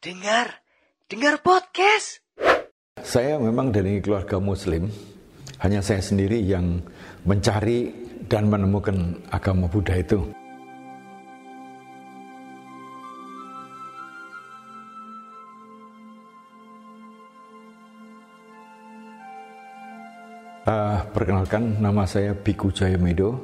Dengar, dengar podcast. Saya memang dari keluarga Muslim, hanya saya sendiri yang mencari dan menemukan agama Buddha itu. Uh, perkenalkan, nama saya Biku Jayamedo.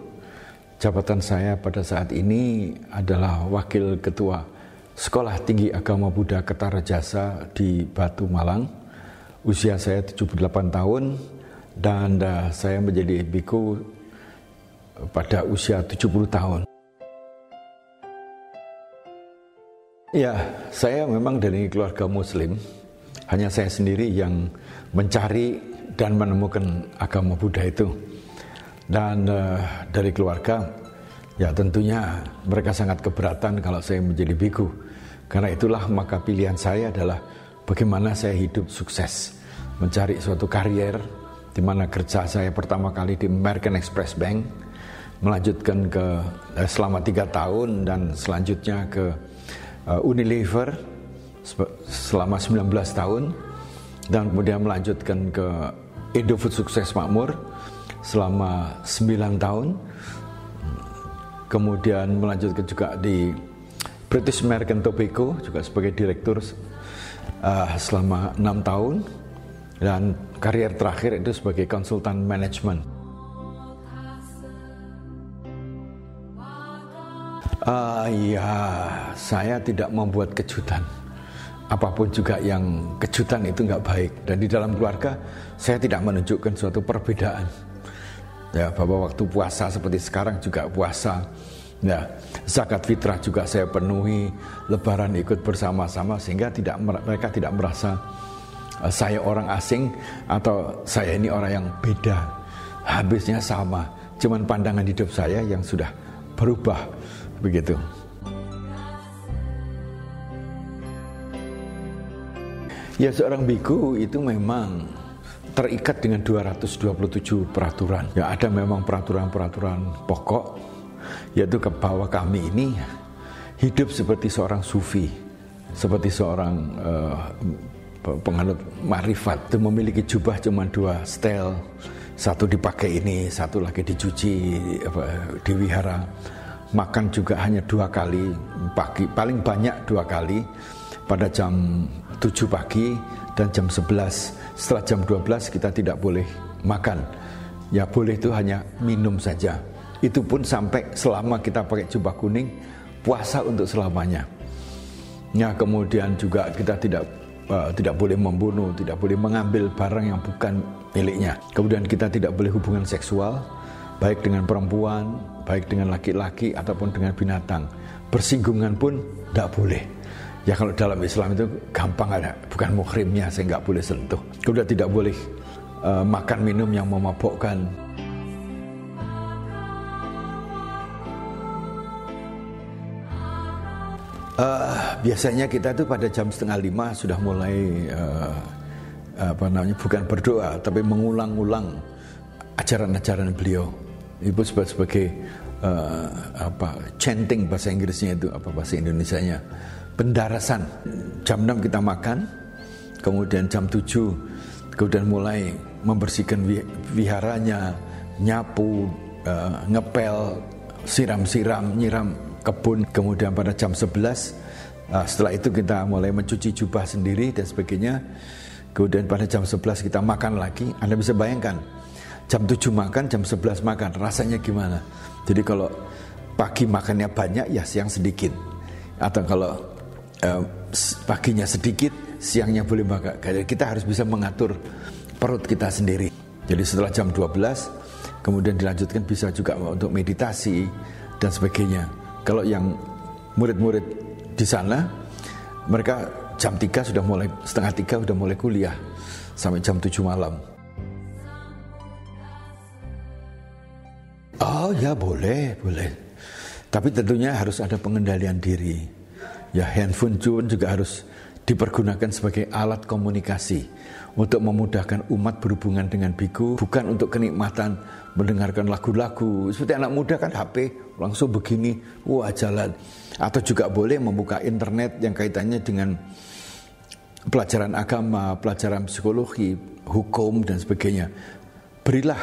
Jabatan saya pada saat ini adalah Wakil Ketua Sekolah Tinggi Agama Buddha Kertarajasa di Batu Malang. Usia saya 78 tahun dan saya menjadi biku pada usia 70 tahun. Ya, saya memang dari keluarga muslim. Hanya saya sendiri yang mencari dan menemukan agama Buddha itu dan uh, dari keluarga ya tentunya mereka sangat keberatan kalau saya menjadi biku karena itulah maka pilihan saya adalah bagaimana saya hidup sukses. Mencari suatu karier di mana kerja saya pertama kali di American Express Bank melanjutkan ke eh, selama tiga tahun dan selanjutnya ke uh, Unilever selama 19 tahun dan kemudian melanjutkan ke Indofood Sukses Makmur selama 9 tahun. Kemudian melanjutkan juga di British American Tobacco juga sebagai direktur uh, selama enam tahun dan karier terakhir itu sebagai konsultan manajemen. Uh, ya, saya tidak membuat kejutan. Apa pun juga yang kejutan itu nggak baik. Dan di dalam keluarga, saya tidak menunjukkan suatu perbedaan ya bahwa waktu puasa seperti sekarang juga puasa ya zakat fitrah juga saya penuhi lebaran ikut bersama-sama sehingga tidak mereka tidak merasa uh, saya orang asing atau saya ini orang yang beda habisnya sama cuman pandangan hidup saya yang sudah berubah begitu ya seorang biku itu memang terikat dengan 227 peraturan. Ya ada memang peraturan-peraturan pokok yaitu ke bahwa kami ini hidup seperti seorang sufi, seperti seorang uh, penganut marifat itu memiliki jubah cuma dua style satu dipakai ini satu lagi dicuci apa, di wihara makan juga hanya dua kali pagi paling banyak dua kali pada jam 7 pagi dan jam 11 setelah jam 12 kita tidak boleh makan. Ya boleh itu hanya minum saja. Itu pun sampai selama kita pakai jubah kuning, puasa untuk selamanya. Ya kemudian juga kita tidak uh, tidak boleh membunuh, tidak boleh mengambil barang yang bukan miliknya. Kemudian kita tidak boleh hubungan seksual, baik dengan perempuan, baik dengan laki-laki ataupun dengan binatang. Bersinggungan pun tidak boleh. Ya kalau dalam Islam itu gampang ada, bukan muhrimnya saya nggak boleh sentuh. Sudah tidak boleh uh, makan minum yang memabukkan. Uh, biasanya kita itu pada jam setengah lima sudah mulai uh, apa namanya bukan berdoa tapi mengulang-ulang ajaran-ajaran beliau. Ibu sebagai, sebagai uh, apa chanting bahasa Inggrisnya itu apa bahasa Indonesianya pendarasan. Jam 6 kita makan, kemudian jam 7 kemudian mulai membersihkan viharanya, nyapu, uh, ngepel, siram-siram, nyiram kebun. Kemudian pada jam 11 uh, eh, setelah itu kita mulai mencuci jubah sendiri dan sebagainya. Kemudian pada jam 11 kita makan lagi. Anda bisa bayangkan, jam 7 makan, jam 11 makan, rasanya gimana? Jadi kalau pagi makannya banyak, ya siang sedikit. Atau kalau eh, paginya sedikit, siangnya boleh makan. Kita harus bisa mengatur perut kita sendiri. Jadi setelah jam 12, kemudian dilanjutkan bisa juga untuk meditasi dan sebagainya. Kalau yang murid-murid di sana, mereka jam 3 sudah mulai, setengah 3 sudah mulai kuliah sampai jam 7 malam. Oh ya boleh, boleh. Tapi tentunya harus ada pengendalian diri ya handphone juga harus dipergunakan sebagai alat komunikasi untuk memudahkan umat berhubungan dengan biku bukan untuk kenikmatan mendengarkan lagu-lagu seperti anak muda kan HP langsung begini wah jalan atau juga boleh membuka internet yang kaitannya dengan pelajaran agama, pelajaran psikologi, hukum dan sebagainya. Berilah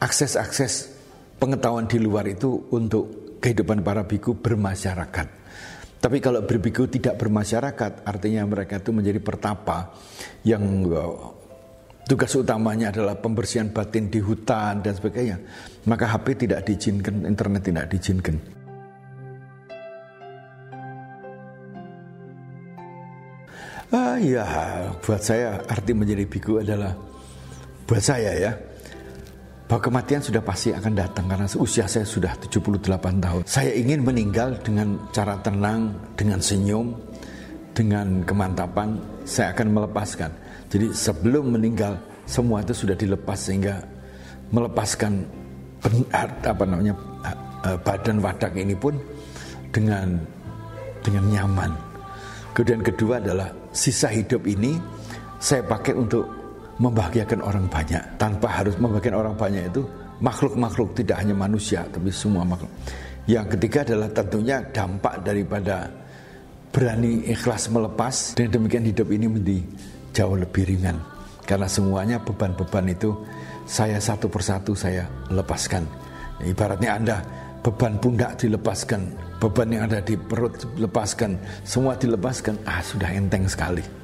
akses-akses pengetahuan di luar itu untuk kehidupan para biku bermasyarakat. Tapi kalau berbiku tidak bermasyarakat, artinya mereka itu menjadi pertapa yang eh, tugas utamanya adalah pembersihan batin di hutan dan sebagainya. Maka HP tidak diizinkan, internet tidak diizinkan. Ah ya, buat saya arti menjadi biku adalah buat saya ya bahwa kematian sudah pasti akan datang karena usia saya sudah 78 tahun. Saya ingin meninggal dengan cara tenang, dengan senyum, dengan kemantapan, saya akan melepaskan. Jadi sebelum meninggal semua itu sudah dilepas sehingga melepaskan apa namanya badan wadak ini pun dengan dengan nyaman. Kemudian kedua adalah sisa hidup ini saya pakai untuk membahagiakan orang banyak tanpa harus membahagiakan orang banyak itu makhluk-makhluk tidak hanya manusia tapi semua makhluk. Yang ketiga adalah tentunya dampak daripada berani ikhlas melepas dan demikian hidup ini menjadi jauh lebih ringan karena semuanya beban-beban itu saya satu persatu saya lepaskan. Ibaratnya Anda beban pundak dilepaskan, beban yang ada di perut dilepaskan, semua dilepaskan, ah sudah enteng sekali.